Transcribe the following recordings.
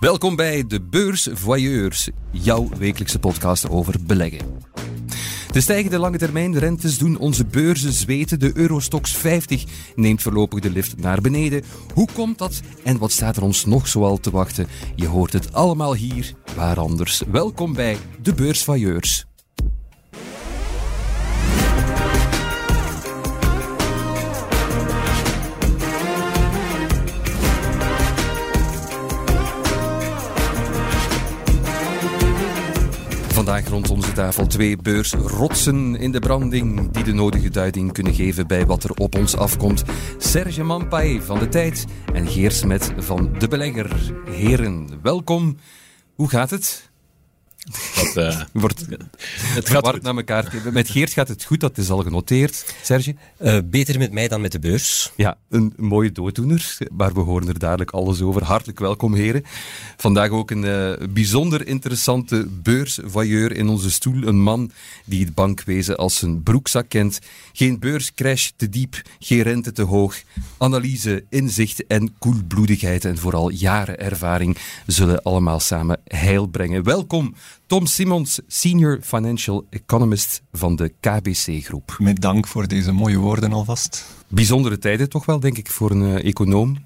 Welkom bij de Beurs Voyeurs, jouw wekelijkse podcast over beleggen. De stijgende lange termijn rentes doen onze beurzen zweten. De Eurostox 50 neemt voorlopig de lift naar beneden. Hoe komt dat en wat staat er ons nog zoal te wachten? Je hoort het allemaal hier, waar anders. Welkom bij de Beurs Vandaag rond onze tafel twee beursrotsen in de branding die de nodige duiding kunnen geven bij wat er op ons afkomt. Serge Mampai van De Tijd en Geer Smet van De Belegger. Heren, welkom. Hoe gaat het? Dat, uh, Wordt het gaat hard naar elkaar. Met Geert gaat het goed, dat is al genoteerd. Serge? Uh, beter met mij dan met de beurs. Ja, een mooie dooddoener, maar we horen er dadelijk alles over. Hartelijk welkom, heren. Vandaag ook een uh, bijzonder interessante beursvoyeur in onze stoel. Een man die het bankwezen als zijn broekzak kent. Geen beurscrash te diep, geen rente te hoog. Analyse, inzicht en koelbloedigheid en vooral jaren ervaring zullen allemaal samen heil brengen. Welkom, Tom Simons, Senior Financial Economist van de KBC-groep. Met dank voor deze mooie woorden alvast. Bijzondere tijden toch wel, denk ik, voor een uh, econoom.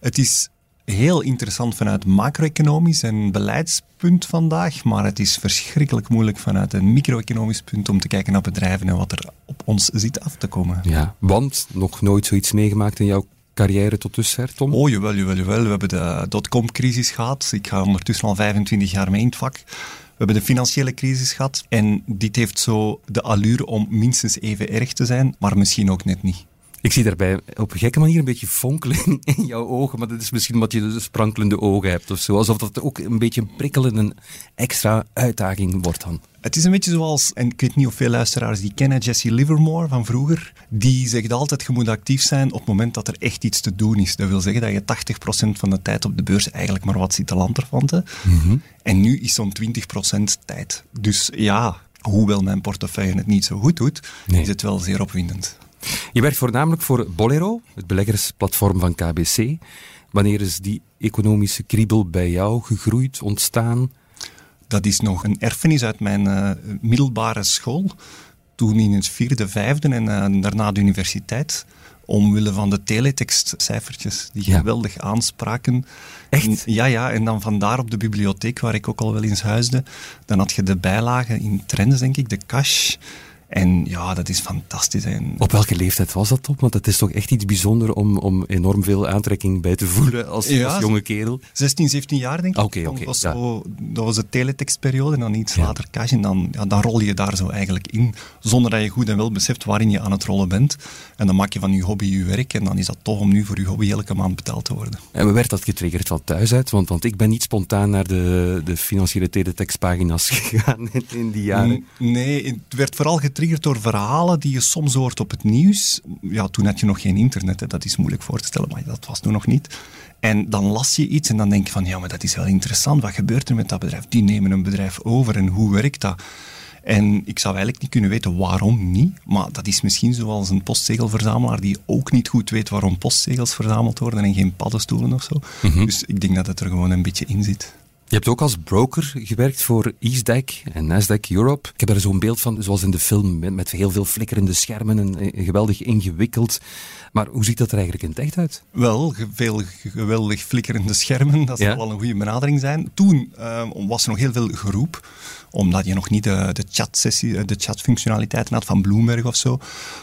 Het is heel interessant vanuit macro-economisch en beleidspunt vandaag, maar het is verschrikkelijk moeilijk vanuit een micro-economisch punt om te kijken naar bedrijven en wat er op ons zit af te komen. Ja, want nog nooit zoiets meegemaakt in jouw carrière tot dusver, Tom? Oh, jawel, jawel, jawel. We hebben de dotcom-crisis gehad. Ik ga ondertussen al 25 jaar mee in het vak. We hebben de financiële crisis gehad. En dit heeft zo de allure om minstens even erg te zijn, maar misschien ook net niet. Ik zie daarbij op een gekke manier een beetje fonkeling in jouw ogen, maar dat is misschien omdat je de sprankelende ogen hebt of zo. Alsof dat ook een beetje een prikkel een extra uitdaging wordt dan. Het is een beetje zoals, en ik weet niet of veel luisteraars die kennen, Jesse Livermore van vroeger. Die zegt altijd, je moet actief zijn op het moment dat er echt iets te doen is. Dat wil zeggen dat je 80% van de tijd op de beurs eigenlijk maar wat zit te lanterfanten. Mm -hmm. En nu is zo'n 20% tijd. Dus ja, hoewel mijn portefeuille het niet zo goed doet, nee. is het wel zeer opwindend. Je werkt voornamelijk voor Bolero, het beleggersplatform van KBC. Wanneer is die economische kriebel bij jou gegroeid, ontstaan? Dat is nog een erfenis uit mijn uh, middelbare school. Toen in het vierde, vijfde en uh, daarna de universiteit. Omwille van de teletextcijfertjes die ja. geweldig aanspraken. Echt? Ja, ja. En dan vandaar op de bibliotheek, waar ik ook al wel eens huisde. Dan had je de bijlagen in trends, denk ik, de cash. En ja, dat is fantastisch. En... Op welke leeftijd was dat op? Want het is toch echt iets bijzonders om, om enorm veel aantrekking bij te voelen als, ja, als jonge kerel. 16, 17 jaar denk ik. Oké, oké. Dat, ja. dat was de teletextperiode en dan iets ja. later cash. En dan, dan rol je daar zo eigenlijk in, zonder dat je goed en wel beseft waarin je aan het rollen bent. En dan maak je van je hobby je werk en dan is dat toch om nu voor je hobby elke maand betaald te worden. En werd dat getriggerd van thuis uit? Want, want ik ben niet spontaan naar de, de financiële teletextpagina's gegaan in, in die jaren. Nee, het werd vooral getriggerd door verhalen die je soms hoort op het nieuws. Ja, toen had je nog geen internet, hè. dat is moeilijk voor te stellen, maar dat was toen nog niet. En dan las je iets en dan denk je van, ja, maar dat is wel interessant. Wat gebeurt er met dat bedrijf? Die nemen een bedrijf over en hoe werkt dat? En ik zou eigenlijk niet kunnen weten waarom niet, maar dat is misschien zoals een postzegelverzamelaar die ook niet goed weet waarom postzegels verzameld worden en geen paddenstoelen of zo. Mm -hmm. Dus ik denk dat het er gewoon een beetje in zit. Je hebt ook als broker gewerkt voor EaseDeck en Nasdaq Europe. Ik heb er zo'n beeld van, zoals in de film, met, met heel veel flikkerende schermen en, en geweldig ingewikkeld. Maar hoe ziet dat er eigenlijk in het echt uit? Wel, veel geweldig flikkerende schermen, dat zal ja? wel een goede benadering zijn. Toen uh, was er nog heel veel geroep, omdat je nog niet de, de chatsessie, de chatfunctionaliteiten had van Bloomberg of zo.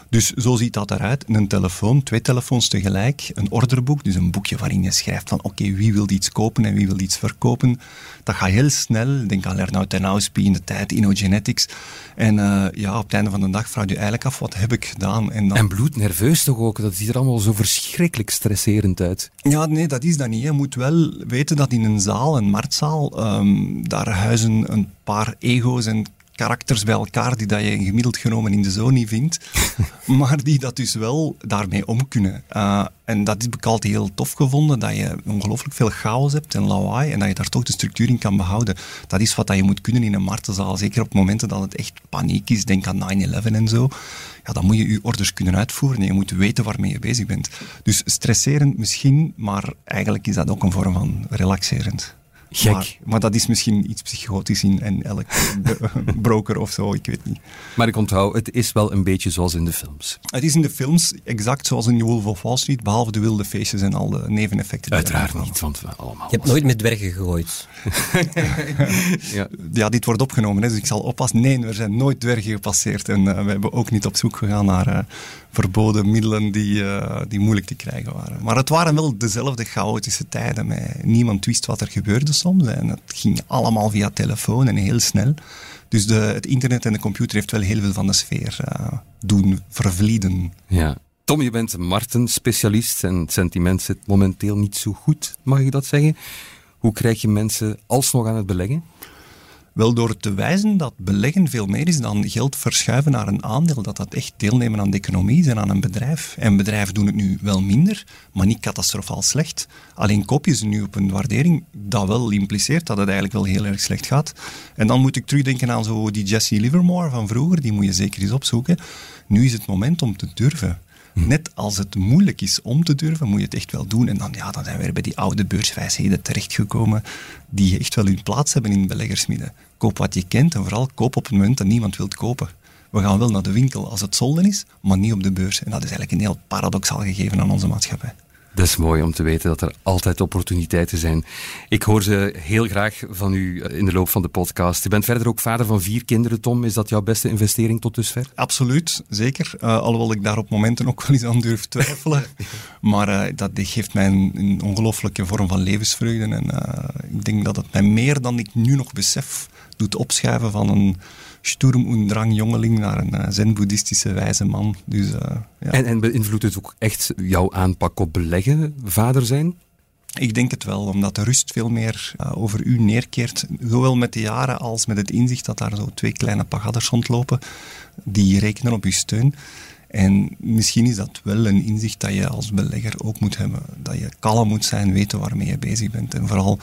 Dus zo ziet dat eruit. Een telefoon, twee telefoons tegelijk, een orderboek, dus een boekje waarin je schrijft van oké, okay, wie wil iets kopen en wie wil iets verkopen. Dat gaat heel snel. Denk aan Lernout Tenauspy in de tijd, InnoGenetics. En uh, ja, op het einde van de dag vraag je eigenlijk af, wat heb ik gedaan? En, dan... en bloednerveus toch ook? Dat ziet er allemaal zo verschrikkelijk stresserend uit. Ja, nee, dat is dat niet. Je moet wel weten dat in een zaal, een marktzaal, um, daar huizen een paar ego's en karakters bij elkaar die dat je gemiddeld genomen in de zo niet vindt, maar die dat dus wel daarmee om kunnen. Uh, en dat ik altijd heel tof gevonden, dat je ongelooflijk veel chaos hebt en lawaai en dat je daar toch de structuur in kan behouden. Dat is wat dat je moet kunnen in een martenzaal, zeker op momenten dat het echt paniek is, denk aan 9-11 en zo. Ja, dan moet je je orders kunnen uitvoeren en je moet weten waarmee je bezig bent. Dus stresserend misschien, maar eigenlijk is dat ook een vorm van relaxerend. Gek. Maar, dat is misschien iets psychotisch in, in elk broker of zo, ik weet niet. Maar ik onthoud, het is wel een beetje zoals in de films. Het is in de films exact zoals in The Wolf of Wall Street, behalve de wilde feestjes en al de neveneffecten. Uiteraard niet, want we allemaal... Je hebt nooit met dwergen gegooid. ja. ja, dit wordt opgenomen, hè, dus ik zal oppassen. Nee, er zijn nooit dwergen gepasseerd en uh, we hebben ook niet op zoek gegaan naar... Uh, verboden middelen die, uh, die moeilijk te krijgen waren. Maar het waren wel dezelfde chaotische tijden. Met niemand wist wat er gebeurde soms. En het ging allemaal via telefoon en heel snel. Dus de, het internet en de computer heeft wel heel veel van de sfeer uh, doen vervlieden. Ja. Tom, je bent Marten-specialist en het sentiment zit momenteel niet zo goed, mag ik dat zeggen? Hoe krijg je mensen alsnog aan het beleggen? Wel door te wijzen dat beleggen veel meer is dan geld verschuiven naar een aandeel, dat dat echt deelnemen aan de economie is en aan een bedrijf. En bedrijven doen het nu wel minder, maar niet catastrofaal slecht. Alleen koop je ze nu op een waardering dat wel impliceert dat het eigenlijk wel heel erg slecht gaat. En dan moet ik terugdenken aan zo die Jesse Livermore van vroeger, die moet je zeker eens opzoeken. Nu is het moment om te durven. Net als het moeilijk is om te durven, moet je het echt wel doen. En dan, ja, dan zijn we weer bij die oude beurswijsheden terechtgekomen, die echt wel hun plaats hebben in beleggersmidden. Koop wat je kent en vooral koop op het moment dat niemand wilt kopen. We gaan wel naar de winkel als het solden is, maar niet op de beurs. En dat is eigenlijk een heel paradoxaal gegeven aan onze maatschappij. Dat is mooi om te weten dat er altijd opportuniteiten zijn. Ik hoor ze heel graag van u eh, in de loop van de podcast. U bent verder ook vader van vier kinderen, Tom. Is dat jouw beste investering tot dusver? Absoluut, zeker. Uh, alhoewel ik daar op momenten ook wel eens aan durf twijfelen. maar uh, dat geeft mij een, een, ongelooflijke vorm van levensvreugde. En ik denk dat het mij meer dan ik nu nog besef doet opschuiven van een Sturm und Drang jongeling naar een uh, zen-boeddhistische wijze man. Dus, uh, ja. en, en beïnvloedt het ook echt jouw aanpak op beleggen, vader zijn? Ik denk het wel, omdat de rust veel meer uh, over u neerkeert. Zowel met de jaren als met het inzicht dat daar zo twee kleine pagadders rondlopen die rekenen op uw steun. En misschien is dat wel een inzicht dat je als belegger ook moet hebben. Dat je kalm moet zijn, weten waarmee je bezig bent. En vooral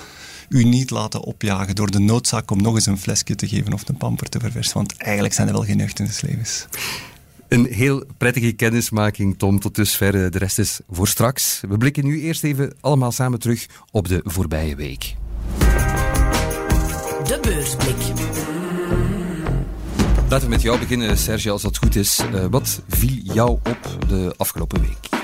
u niet laten opjagen door de noodzaak om nog eens een flesje te geven of een pamper te verversen. Want eigenlijk zijn er wel geen levens. Een heel prettige kennismaking, Tom, tot dusver. De rest is voor straks. We blikken nu eerst even allemaal samen terug op de voorbije week. De beursblik. Laten we met jou beginnen, Serge, als dat goed is. Uh, wat viel jou op de afgelopen week?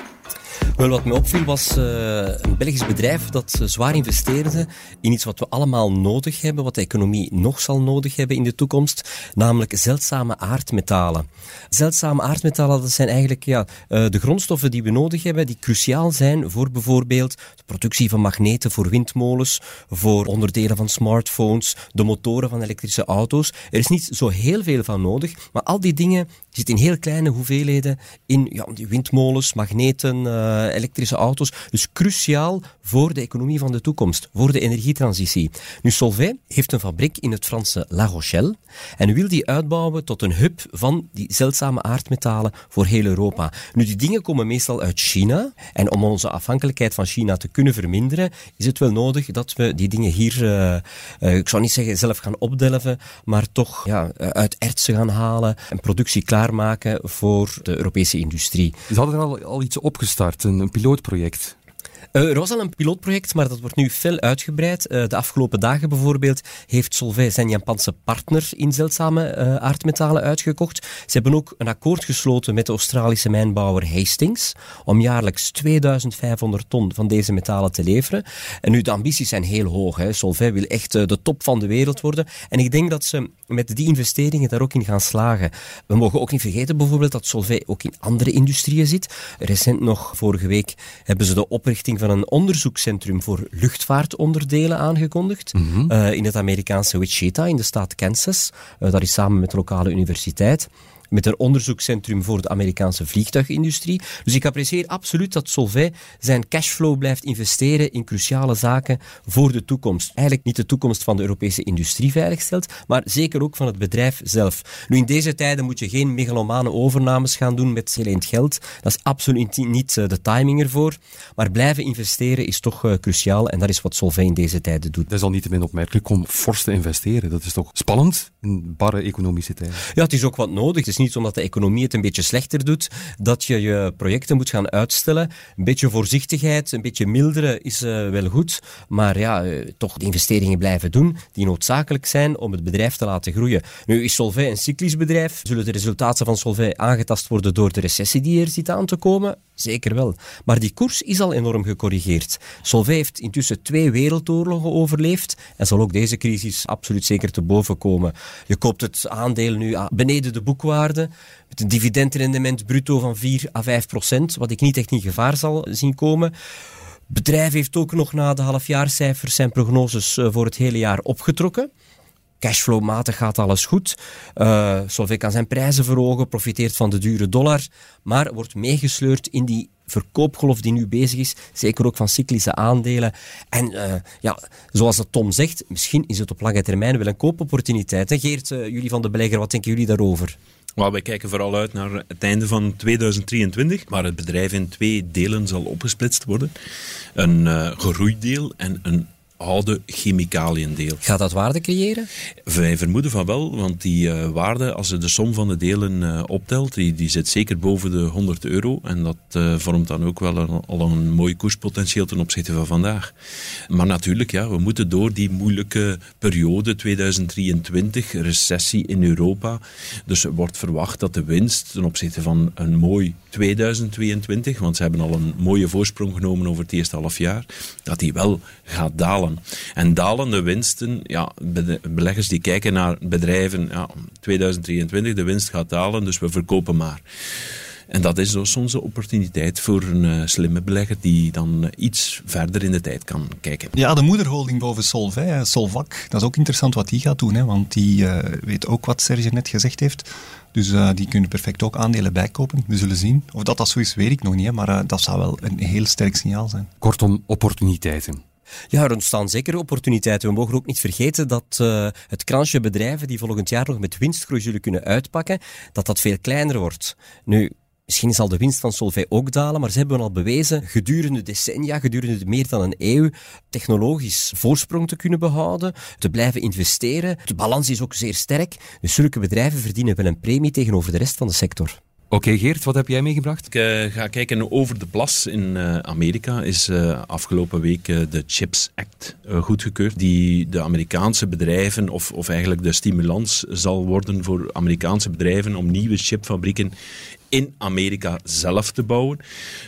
Wel, wat me opviel was uh, een Belgisch bedrijf dat uh, zwaar investeerde in iets wat we allemaal nodig hebben, wat de economie nog zal nodig hebben in de toekomst, namelijk zeldzame aardmetalen. Zeldzame aardmetalen, dat zijn eigenlijk ja, uh, de grondstoffen die we nodig hebben, die cruciaal zijn voor bijvoorbeeld de productie van magneten voor windmolens, voor onderdelen van smartphones, de motoren van elektrische auto's. Er is niet zo heel veel van nodig, maar al die dingen zitten in heel kleine hoeveelheden in ja, die windmolens, magneten, uh, elektrische auto's. Dus cruciaal voor de economie van de toekomst, voor de energietransitie. Nu, Solvay heeft een fabriek in het Franse La Rochelle en wil die uitbouwen tot een hub van die zeldzame aardmetalen voor heel Europa. Nu, die dingen komen meestal uit China en om onze afhankelijkheid van China te kunnen verminderen, is het wel nodig dat we die dingen hier, uh, uh, ik zou niet zeggen zelf gaan opdelven, maar toch ja, uit ertsen gaan halen en productie klaarmaken voor de Europese industrie. Ze hadden al, al iets opgestart, een, een pilootproject. Er was al een pilootproject, maar dat wordt nu fel uitgebreid. Uh, de afgelopen dagen bijvoorbeeld heeft Solvay zijn Japanse partner in zeldzame uh, aardmetalen uitgekocht. Ze hebben ook een akkoord gesloten met de Australische mijnbouwer Hastings om jaarlijks 2500 ton van deze metalen te leveren. En nu, de ambities zijn heel hoog. Hè. Solvay wil echt de top van de wereld worden. En ik denk dat ze met die investeringen daar ook in gaan slagen. We mogen ook niet vergeten bijvoorbeeld dat Solvay ook in andere industrieën zit. Recent nog, vorige week, hebben ze de oprichting van een onderzoekscentrum voor luchtvaartonderdelen aangekondigd. Mm in het Amerikaanse Wichita in de staat Kansas. Uh, dat is samen met de lokale universiteit. Met een onderzoekscentrum voor de Amerikaanse vliegtuigindustrie. Dus ik apprecieer absoluut dat Solvay zijn cashflow blijft investeren in cruciale zaken voor de toekomst. Eigenlijk niet de toekomst van de Europese industrie veiligstelt, maar zeker ook van het bedrijf zelf. Nu, in deze tijden moet je geen megalomane overnames gaan doen met heel geld. Dat is absoluut niet eh, de timing ervoor. Maar blijven investeren is toch uh, cruciaal en dat is wat Solvay in deze tijden doet. Dat is al niet te min opmerkelijk om fors te investeren. Dat is toch spannend in barre economische tijden? Ja, het is ook wat nodig. Niet omdat de economie het een beetje slechter doet, dat je je projecten moet gaan uitstellen. Een beetje voorzichtigheid, een beetje milderen is uh, wel goed. Maar ja, toch de investeringen blijven doen die noodzakelijk zijn om het bedrijf te laten groeien. Nu is Solvay een cyclisch bedrijf. Zullen de resultaten van Solvay aangetast worden door de recessie die er zit aan te komen? Zeker wel. Maar die koers is al enorm gecorrigeerd. Solvay heeft intussen twee wereldoorlogen overleefd en zal ook deze crisis absoluut zeker te boven komen. Je koopt het aandeel nu beneden de boekwaarde, met een dividendrendement bruto van 4 à 5 procent, wat ik niet echt in gevaar zal zien komen. Bedrijf heeft ook nog na de halfjaarcijfers zijn prognoses eh, voor het hele jaar opgetrokken. Cashflow-matig gaat alles goed. Uh, Solvay kan zijn prijzen verhogen, profiteert van de dure dollar, maar wordt meegesleurd in die verkoopgolf die nu bezig is, zeker ook van cyclische aandelen. En uh, ja, zoals dat Tom zegt, misschien is het op lange termijn wel een koopopportuniteit. Geert, uh, jullie van de belegger, wat denken jullie daarover? Well, wij kijken vooral uit naar het einde van 2023, waar het bedrijf in twee delen zal opgesplitst worden. Een uh, en een oude chemicaliëndeel. Gaat dat waarde creëren? Wij vermoeden van wel, want die uh, waarde, als je de som van de delen uh, optelt, die, die zit zeker boven de 100 euro. En dat uh, vormt dan ook wel een, al een mooi koerspotentieel ten opzichte van vandaag. Maar natuurlijk, ja, we moeten door die moeilijke periode 2023, recessie in Europa. Dus er wordt verwacht dat de winst ten opzichte van een mooi 2022, want ze hebben al een mooie voorsprong genomen over het eerste half jaar, dat die wel gaat dalen. En dalende winsten, ja, beleggers die kijken naar bedrijven, ja, 2023, de winst gaat dalen, dus we verkopen maar. En dat is dus onze opportuniteit voor een uh, slimme belegger die dan uh, iets verder in de tijd kan kijken. Ja, de moederholding boven Solvay, Solvac, dat is ook interessant wat die gaat doen, hè, want die uh, weet ook wat Serge net gezegd heeft. Dus uh, die kunnen perfect ook aandelen bijkopen. We zullen zien. Of dat dat zo is, weet ik nog niet. Hè, maar uh, dat zou wel een heel sterk signaal zijn. Kortom, opportuniteiten. Ja, er ontstaan zeker opportuniteiten. We mogen ook niet vergeten dat uh, het kransje bedrijven die volgend jaar nog met winstgroei zullen kunnen uitpakken, dat dat veel kleiner wordt. Nu, Misschien zal de winst van Solvay ook dalen, maar ze hebben al bewezen gedurende decennia, gedurende meer dan een eeuw, technologisch voorsprong te kunnen behouden, te blijven investeren. De balans is ook zeer sterk. Dus zulke bedrijven verdienen wel een premie tegenover de rest van de sector. Oké, Geert, wat heb jij meegebracht? Ik uh, ga kijken over de plas. In uh, Amerika is uh, afgelopen week de CHIPS Act goedgekeurd, die de Amerikaanse bedrijven, of, of eigenlijk de stimulans zal worden voor Amerikaanse bedrijven om nieuwe chipfabrieken in Amerika zelf te bouwen.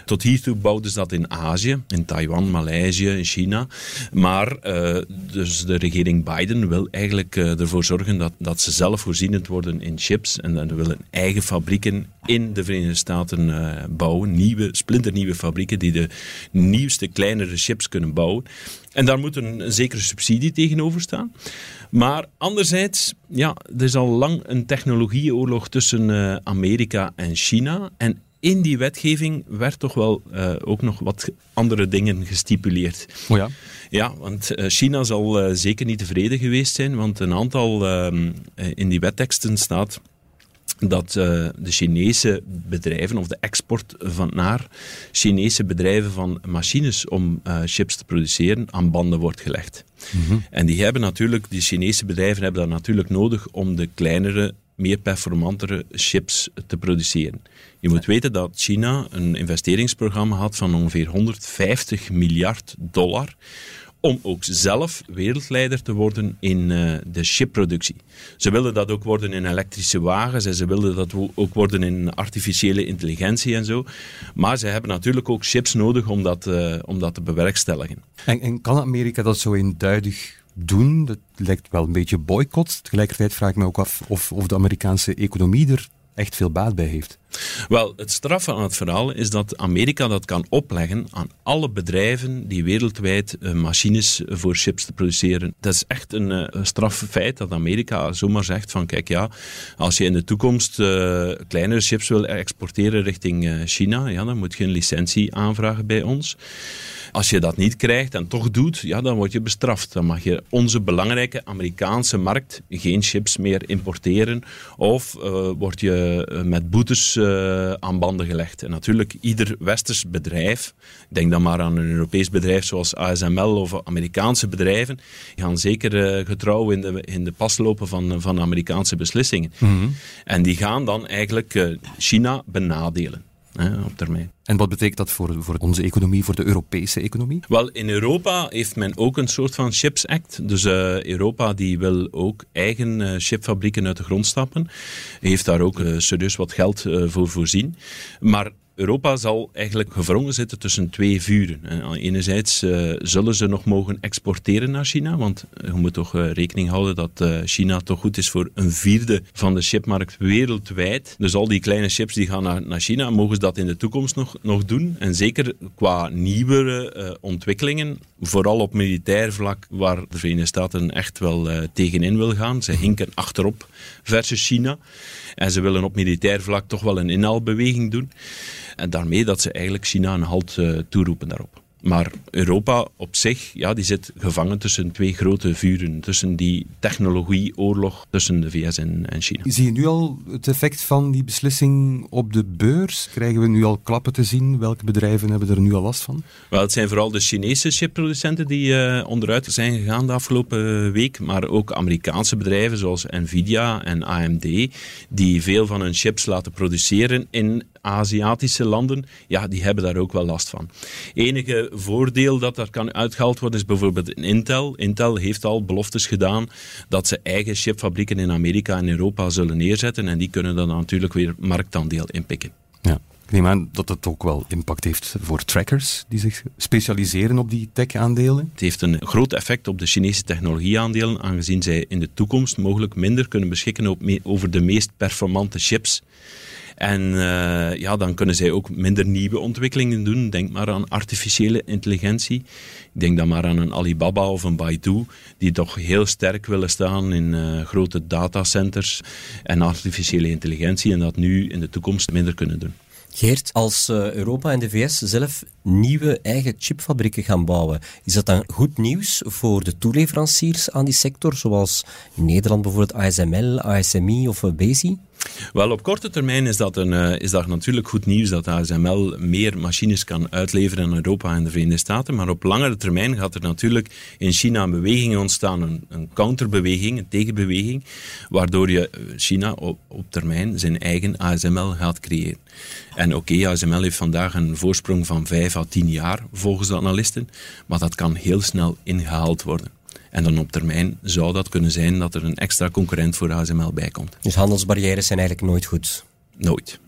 Tot hiertoe bouwden ze dat in Azië, in Taiwan, Maleisië, in China. Maar uh, dus de regering Biden wil eigenlijk uh, ervoor zorgen dat, dat ze zelf voorzienend worden in chips. En dan willen eigen fabrieken in de Verenigde Staten uh, bouwen. Nieuwe, splinternieuwe fabrieken die de nieuwste, kleinere chips kunnen bouwen. En daar moet een, een zekere subsidie tegenover staan. Maar anderzijds, ja, er is al lang een technologieoorlog tussen uh, Amerika en China. En in die wetgeving werd toch wel uh, ook nog wat andere dingen gestipuleerd. Oh ja? Ja, want uh, China zal zeker niet tevreden geweest zijn, want een aantal ehm, in die wetteksten staat dat uh, de Chinese bedrijven of de export van naar Chinese bedrijven van machines om uh, chips te produceren aan banden wordt gelegd. Mm -hmm. En die hebben natuurlijk, die Chinese bedrijven hebben dat natuurlijk nodig om de kleinere, meer performantere chips te produceren. Je moet weten dat China een investeringsprogramma had van ongeveer 150 miljard dollar om ook zelf wereldleider te worden in uh, de chipproductie. Ze wilden dat ook worden in elektrische wagens en ze wilden dat ook worden in artificiële intelligentie en zo. Maar ze hebben natuurlijk ook chips nodig om dat, uh, om dat te bewerkstelligen. En, en kan Amerika dat zo eenduidig doen? Dat lijkt wel een beetje boycott. Tegelijkertijd vraag ik me ook af of, of de Amerikaanse economie er echt veel baat bij heeft. Wel, het straffe aan het verhaal is dat Amerika dat kan opleggen aan alle bedrijven die wereldwijd uh, machines voor chips te produceren. Dat is echt een uh, straffe feit dat Amerika zomaar zegt van kijk ja, als je in de toekomst uh, kleinere chips wil exporteren richting China, ja, dan moet je een licentie aanvragen bij ons. Als je dat niet krijgt en toch doet, ja, dan word je bestraft. Dan mag je onze belangrijke Amerikaanse markt geen chips meer importeren of uh, word je eh, met boetes uh, aan banden gelegd. En natuurlijk, ieder westers bedrijf, denk dan maar aan een Europees bedrijf zoals ASML of Amerikaanse bedrijven, gaan zeker getrouw in de, in de pas lopen van, van Amerikaanse beslissingen. Mm -hmm. En die gaan dan eigenlijk China benadelen hè, op termijn. En wat betekent dat voor, voor onze economie, voor de Europese economie? Wel, in Europa heeft men ook een soort van Chips Act. Dus uh, Europa die wil ook eigen uh, chipfabrieken uit de grond stappen. Heeft daar ook uh, serieus wat geld voor voorzien. Maar Europa zal eigenlijk gevrongen zitten tussen twee vuren. Enerzijds uh, zullen ze nog mogen exporteren naar China, want je moet toch uh, rekening houden dat China toch goed is voor een vierde van de chipmarkt wereldwijd. Dus al die kleine chips die gaan naar, naar China, mogen ze dat in de toekomst nog, nog doen. En zeker qua nieuwere ontwikkelingen, vooral op militair vlak, waar de Verenigde Staten echt wel tegenin wil gaan. Ze hinken achterop versus China. En ze willen op militair vlak toch wel een inhaalbeweging doen. En daarmee dat ze eigenlijk China een halt uh, toeroepen daarop. Maar Europa op zich, ja, die zit gevangen tussen twee grote vuren. Tussen die technologieoorlog tussen de VS en, en, China. Zie je nu al het effect van die beslissing op de beurs? Krijgen we nu al klappen te zien? Welke bedrijven hebben er nu al last van? Wel, het zijn vooral de Chinese chipproducenten die uh, onderuit zijn gegaan de afgelopen week. Maar ook Amerikaanse bedrijven zoals Nvidia en AMD. Die veel van hun chips laten produceren in Aziatische landen. Ja, die hebben daar ook wel last van. Enige voordeel dat daar kan uitgehaald worden is bijvoorbeeld Intel. Intel heeft al beloftes gedaan dat ze eigen chipfabrieken in Amerika en Europa zullen neerzetten en die kunnen dan natuurlijk weer marktaandeel inpikken. Ja. Ik neem aan dat het ook wel impact heeft voor trackers die zich specialiseren op die tech-aandelen. Het heeft een groot effect op de Chinese technologieaandelen, aangezien zij in de toekomst mogelijk minder kunnen beschikken over de meest performante chips. En uh, ja, dan kunnen zij ook minder nieuwe ontwikkelingen doen. Denk maar aan artificiële intelligentie. Denk dan maar aan een Alibaba of een Baidu, die toch heel sterk willen staan in uh, grote datacenters en artificiële intelligentie en dat nu in de toekomst minder kunnen doen. Geert, als uh, Europa en de VS zelf nieuwe eigen chipfabrieken gaan bouwen, is dat dan goed nieuws voor de toeleveranciers aan die sector, zoals in Nederland bijvoorbeeld ASML, ASMI of Bezi? Wel, op korte termijn is dat, een, uh, is dat natuurlijk goed nieuws dat ASML meer machines kan uitleveren aan Europa en de Verenigde Staten. Maar op langere termijn gaat er natuurlijk in China een beweging ontstaan, een, een counterbeweging, een tegenbeweging, waardoor je eh, China op, op termijn zijn eigen ASML gaat creëren. En oké, okay, ASML heeft vandaag een voorsprong van 5 à 10 jaar volgens de analisten, maar dat kan heel snel ingehaald worden. En dan op termijn zou dat kunnen zijn dat er een extra concurrent voor ASML bij komt. Dus handelsbarrières zijn eigenlijk nooit goed? Nooit.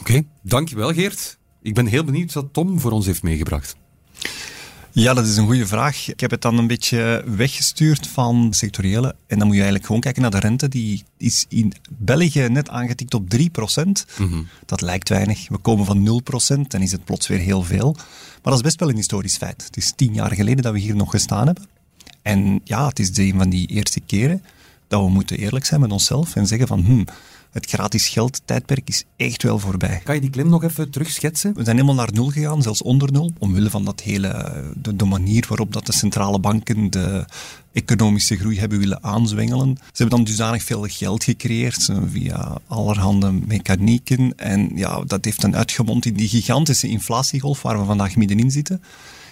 Oké, dankjewel Geert. Ik ben heel benieuwd wat Tom voor ons heeft meegebracht. Ja, dat is een goede vraag. Ik heb het dan een beetje weggestuurd van sectoriële. En dan moet je eigenlijk gewoon kijken naar de rente. Die is in België net aangetikt op 3%. Mm Dat lijkt weinig. We komen van 0%, dan is het plots weer heel veel. Maar dat is best wel een historisch feit. Het is tien jaar geleden dat we hier nog gestaan hebben. En ja, het is een van die eerste keren dat we moeten eerlijk zijn met onszelf en zeggen van, hm, het gratis geld tijdperk is echt wel voorbij. Kan je die klim nog even terugschetsen? We zijn helemaal naar nul gegaan, zelfs onder nul, omwille van dat hele, de, de manier waarop dat de centrale banken de economische groei hebben willen aanzwengelen. Ze hebben dan dusdanig veel geld gecreëerd via allerhande mechanieken en ja, dat heeft dan uitgemond in die gigantische inflatiegolf waar we vandaag middenin zitten.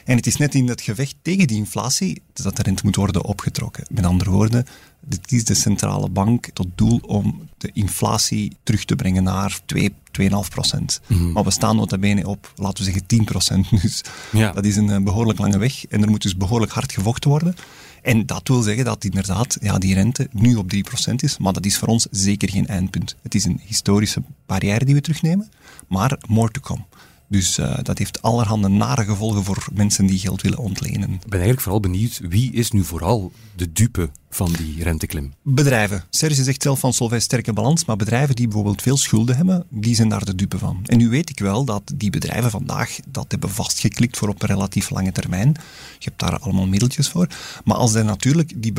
En het is net in dat gevecht tegen die inflatie dat de rente moet worden opgetrokken. Met andere woorden, dit is de centrale bank tot doel om de inflatie terug te brengen naar 2, 2,5 procent. Mhm. Maar we staan nota bene op, laten we zeggen, 10 procent. Dus ja. dat is een eh, behoorlijk lange weg en er moet dus behoorlijk hard gevochten worden. En dat wil zeggen dat inderdaad ja, die rente nu op 3% is, maar dat is voor ons zeker geen eindpunt. Het is een historische barrière die we terugnemen, maar more to come. Dus uh, dat heeft allerhande nare gevolgen voor mensen die geld willen ontlenen. Ik ben eigenlijk vooral benieuwd, wie is nu vooral de dupe van die renteklim? Bedrijven. Serge zegt zelf van Solvay sterke balans, maar bedrijven die bijvoorbeeld veel schulden hebben, die zijn daar de dupe van. En nu weet ik wel dat die bedrijven vandaag dat hebben vastgeklikt voor op een relatief lange termijn. Je hebt daar allemaal middeltjes voor. Maar als er natuurlijk die,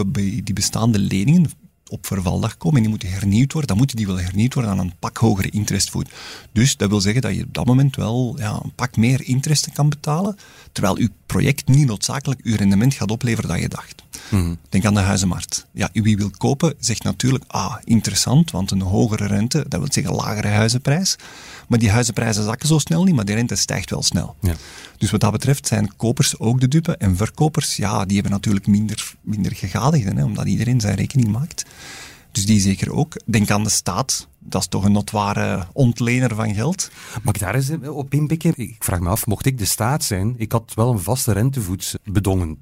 die bestaande leningen op vervaldag komen en die moeten hernieuwd worden, dan moeten die wel hernieuwd worden aan een pak hogere interestvoet. Dus dat wil zeggen dat je op dat moment wel ja, een pak meer interest kan betalen, terwijl je project niet noodzakelijk je rendement gaat opleveren dat je dacht. Mhm. Denk aan de huizenmarkt. Ja, wie wil kopen zegt natuurlijk, ah, interessant, want een hogere rente, dat wil zeggen lagere huizenprijs. Maar die huizenprijzen zakken zo snel niet, maar die rente stijgt wel snel. Ja. Dus wat dat betreft zijn kopers ook de dupe. En verkopers, ja, die hebben natuurlijk minder, minder gegadigden, hè, omdat iedereen zijn rekening maakt. Dus die zeker ook. Denk aan de staat dat is toch een notware ontlener van geld. Mag ik daar eens op inpikken? Ik vraag me af, mocht ik de staat zijn, ik had wel een vaste rentevoets bedongen.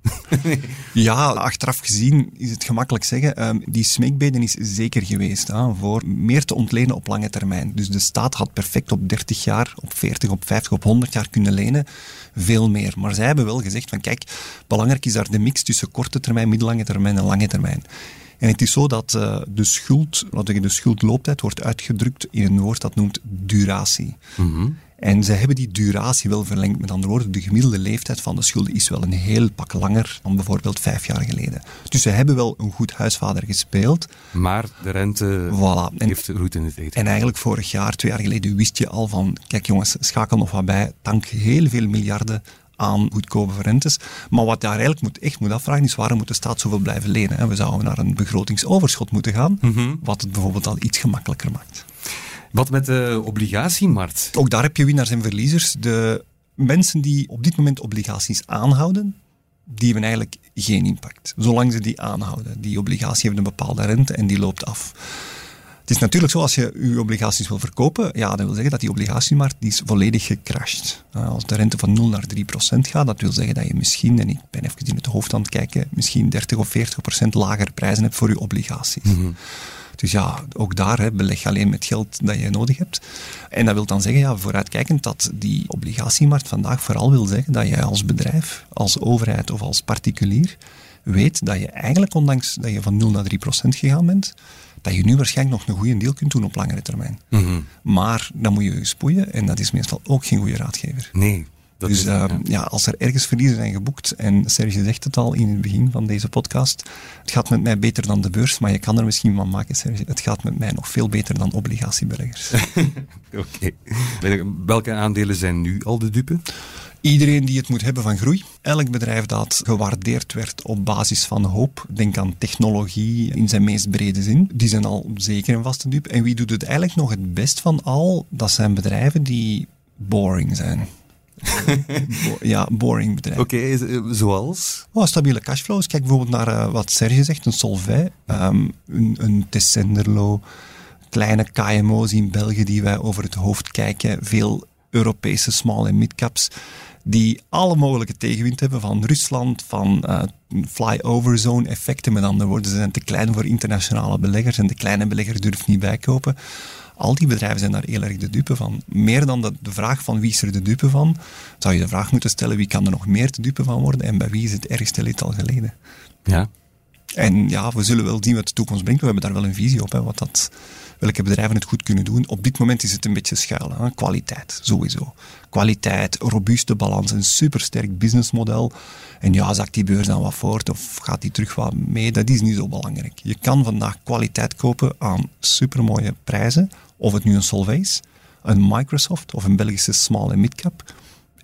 ja, achteraf gezien is het gemakkelijk zeggen. Um, die smeekbeden is zeker geweest hè, voor meer te ontlenen op lange termijn. Dus de staat had perfect op 30 jaar, op 40, op 50, op 100 jaar kunnen lenen. Veel meer. Maar zij hebben wel gezegd van kijk, belangrijk is daar de mix tussen korte termijn, middellange termijn en lange termijn. En het is zo dat uh, de schuld, wat de schuldlooptijd wordt uitgedrukt in een woord dat noemt duratie. Mm En ze hebben die duratie wel verlengd. Met andere woorden, de gemiddelde leeftijd van de schulden is wel een heel pak langer dan bijvoorbeeld vijf jaar geleden. Dus ze hebben wel een goed huisvader gespeeld. Maar de rente voilà. en, heeft roet in het eten. En eigenlijk vorig jaar, twee jaar geleden, wist je al van, kijk jongens, schakel nog wat bij, dank heel veel miljarden aan goedkope rentes. Maar wat daar eigenlijk moet, echt moet afvragen is waarom moet de staat zoveel blijven lenen? We zouden naar een begrotingsoverschot moeten gaan, mhm. wat het bijvoorbeeld al iets gemakkelijker maakt. Wat met de obligatiemarkt? Ook daar heb je winnaars en verliezers. De mensen die op dit moment obligaties aanhouden, die hebben eigenlijk geen impact. Zolang ze die aanhouden. Die obligatie heeft een bepaalde rente en die loopt af. Het is natuurlijk zo, als je je obligaties wil verkopen, ja, dat wil zeggen dat die obligatiemarkt die is volledig gecrashed. Uh, als de rente van 0 naar 3 procent gaat, dat wil zeggen dat je misschien, en ik ben even in het hoofd aan het kijken, misschien 30 of 40 procent lager prijzen hebt voor je obligaties. Mhm. Dus ja, ook daar hè, beleg je alleen met geld dat je nodig hebt. En dat wil dan zeggen, ja, vooruitkijkend, dat die obligatiemarkt vandaag vooral wil zeggen dat je als bedrijf, als overheid of als particulier weet dat je eigenlijk, ondanks dat je van 0 naar 3 procent gegaan bent, dat je nu waarschijnlijk nog een goede deal kunt doen op langere termijn. Mhm. Maar dan moet je spoeien en dat is meestal ook geen goede raadgever. Nee. Dat dus is, uh, ja. als er ergens verliezen zijn geboekt, en Serge zegt het al in het begin van deze podcast, het gaat met mij beter dan de beurs, maar je kan er misschien van maken, Serge, het gaat met mij nog veel beter dan obligatiebeleggers. Oké. Welke aandelen zijn nu al de dupe? Iedereen die het moet hebben van groei. Elk bedrijf dat gewaardeerd werd op basis van hoop, denk aan technologie in zijn meest brede zin, die zijn al zeker een vaste dupe. En wie doet het eigenlijk nog het best van al? Dat zijn bedrijven die boring zijn. Ja, boring bedrijven. Oké, eh, zoals? Oh, stabiele cashflows. Kijk bijvoorbeeld naar uh, wat Serge zegt, een Solvay, um, een, een Tessenderlo, kleine KMO's in België die wij over het hoofd kijken, veel Europese small- en midcaps die alle mogelijke tegenwind hebben van Rusland, van uh, fly-over zone effecten. Met andere woorden, ze zijn te klein voor internationale beleggers en de kleine belegger durft niet bijkopen. Al die bedrijven zijn daar heel erg de dupe van. Meer dan de, de vraag van wie is er de dupe van, zou je de vraag moeten stellen wie kan er nog meer de dupe van worden en bij wie is het ergste leed al geleden. Ja. En ja, we zullen wel zien wat de toekomst brengt. We hebben daar wel een visie op, hè, wat dat, welke bedrijven het goed kunnen doen. Op dit moment is het een beetje schuil. Hè? Kwaliteit, sowieso. Kwaliteit, robuuste balans, een supersterk businessmodel. En ja, zakt die beurs dan wat voort of gaat die terug wat mee? Dat is niet zo belangrijk. Je kan vandaag kwaliteit kopen aan supermooie prijzen. Of het nu een Solvay is, een Microsoft of een Belgische small en midcap.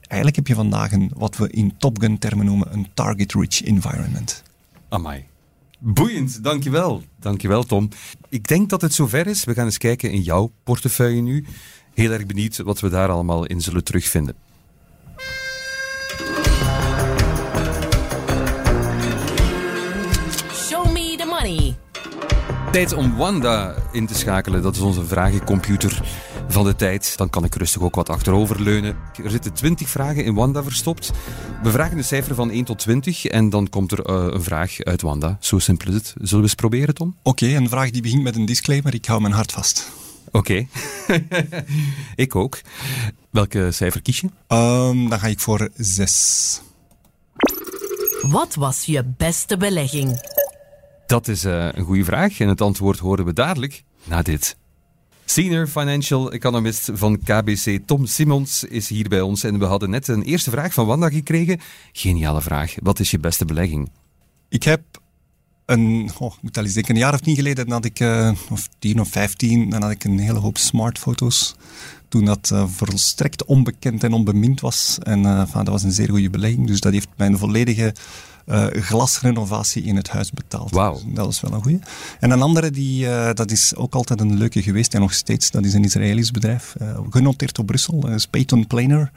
Eigenlijk heb je vandaag een, wat we in Top Gun termen noemen, een target-rich environment. Amai. Boeiend, dankjewel. Dankjewel, Tom. Ik denk dat het zover is. We gaan eens kijken in jouw portefeuille nu. Heel erg benieuwd wat we daar allemaal in zullen terugvinden. Tijd om Wanda in te schakelen. Dat is onze vragencomputer van de tijd. Dan kan ik rustig ook wat achteroverleunen. Er zitten 20 vragen in Wanda verstopt. We vragen een cijfer van 1 tot 20 en dan komt er uh, een vraag uit Wanda. Zo simpel is het. Zullen we eens proberen, Tom? Oké, een vraag die begint met een disclaimer. Ik hou mijn hart vast. Oké. ik ook. Welke cijfer kies je? Um, dan ga ik voor zes. Wat was je beste belegging? Dat is uh, een goede vraag en het antwoord horen we dadelijk na dit. Senior Financial Economist van KBC Tom Simons is hier bij ons en we hadden net een eerste vraag van Wanda gekregen. Geniale vraag. Wat is je beste belegging? Ik heb een, moet al eens denken, een jaar of tien geleden, had ik, uh, of tien of vijftien, dan had ik een hele hoop smartfoto's. Toen dat uh, volstrekt onbekend en onbemind was. En uh, dat was een zeer goede belegging. Dus dat heeft mijn volledige uh, glasrenovatie in het huis betaald. Dus dat is wel een goede. En een andere, die, uh, dat is ook altijd een leuke geweest en nog steeds, dat is een Israëlisch bedrijf. Uh, genoteerd op Brussel, is Peyton Planer.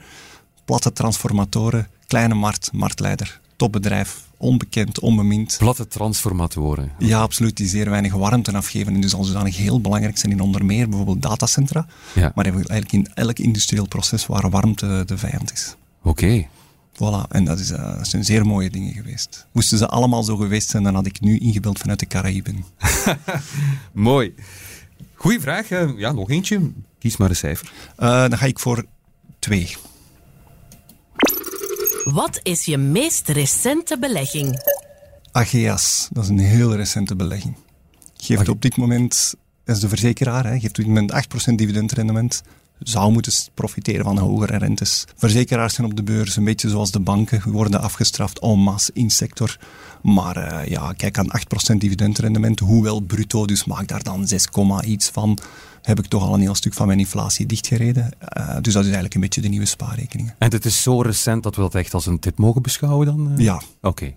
Platte transformatoren, kleine markt, marktleider, topbedrijf, onbekend, onbemind. Platte transformatoren. Ja, absoluut, die zeer weinig warmte afgeven en dus al zodanig heel belangrijk zijn in onder meer bijvoorbeeld datacentra. Ja. Maar eigenlijk in elk industrieel proces waar warmte de vijand is. Oké. Okay. Voilà, en dat, is, uh, dat zijn zeer mooie dingen geweest. Moesten ze allemaal zo geweest zijn, dan had ik nu ingebeld vanuit de Caraïben. Mooi. Goeie vraag. Uh, ja, nog eentje. Kies maar een cijfer. Uh, dan ga ik voor twee. Wat is je meest recente belegging? Ageas, dat is een heel recente belegging. Geeft op dit moment, dat is de verzekeraar, hè, geeft op dit moment 8% dividendrendement zou moeten profiteren van hogere rentes. Verzekeraars zijn op de beurs een beetje zoals de banken, worden afgestraft en masse in sector. Maar uh, ja, kijk aan 8% dividendrendement, hoewel bruto, dus maak daar dan 6, iets van. Heb ik toch al een heel stuk van mijn inflatie dichtgereden. Uh, dus dat is eigenlijk een beetje de nieuwe spaarrekeningen. En het is zo recent dat we dat echt als een tip mogen beschouwen dan? Uh? Ja. Oké. Okay.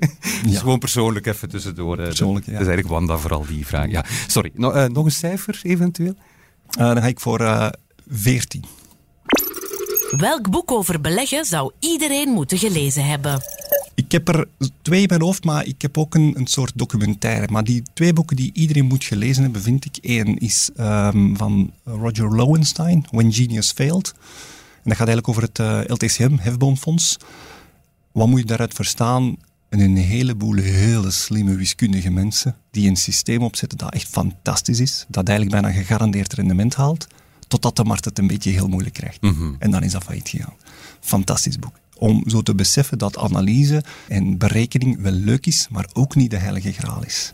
dus ja. gewoon persoonlijk even tussendoor. Persoonlijk, ja. Dat is eigenlijk Wanda vooral die vraag. Ja. Sorry, no, nog een cijfer eventueel? dan ga ik voor 14. Welk boek over beleggen zou iedereen moeten gelezen hebben? Ik heb er twee in mijn hoofd, maar ik heb ook een, een soort documentaire. Maar die twee boeken die iedereen moet gelezen hebben, vind ik. Eén is um, van Roger Lowenstein, When Genius Failed. En dat gaat eigenlijk over het uh, LTCM, Hefboomfonds. Wat moet je daaruit verstaan? En een heleboel hele slimme wiskundige mensen die een systeem opzetten dat echt fantastisch is. Dat eigenlijk bijna gegarandeerd rendement haalt totdat de markt het een beetje heel moeilijk krijgt. Mm -hmm. En dan is dat failliet gegaan. Fantastisch boek. Om zo te beseffen dat analyse en berekening wel leuk is, maar ook niet de heilige graal is.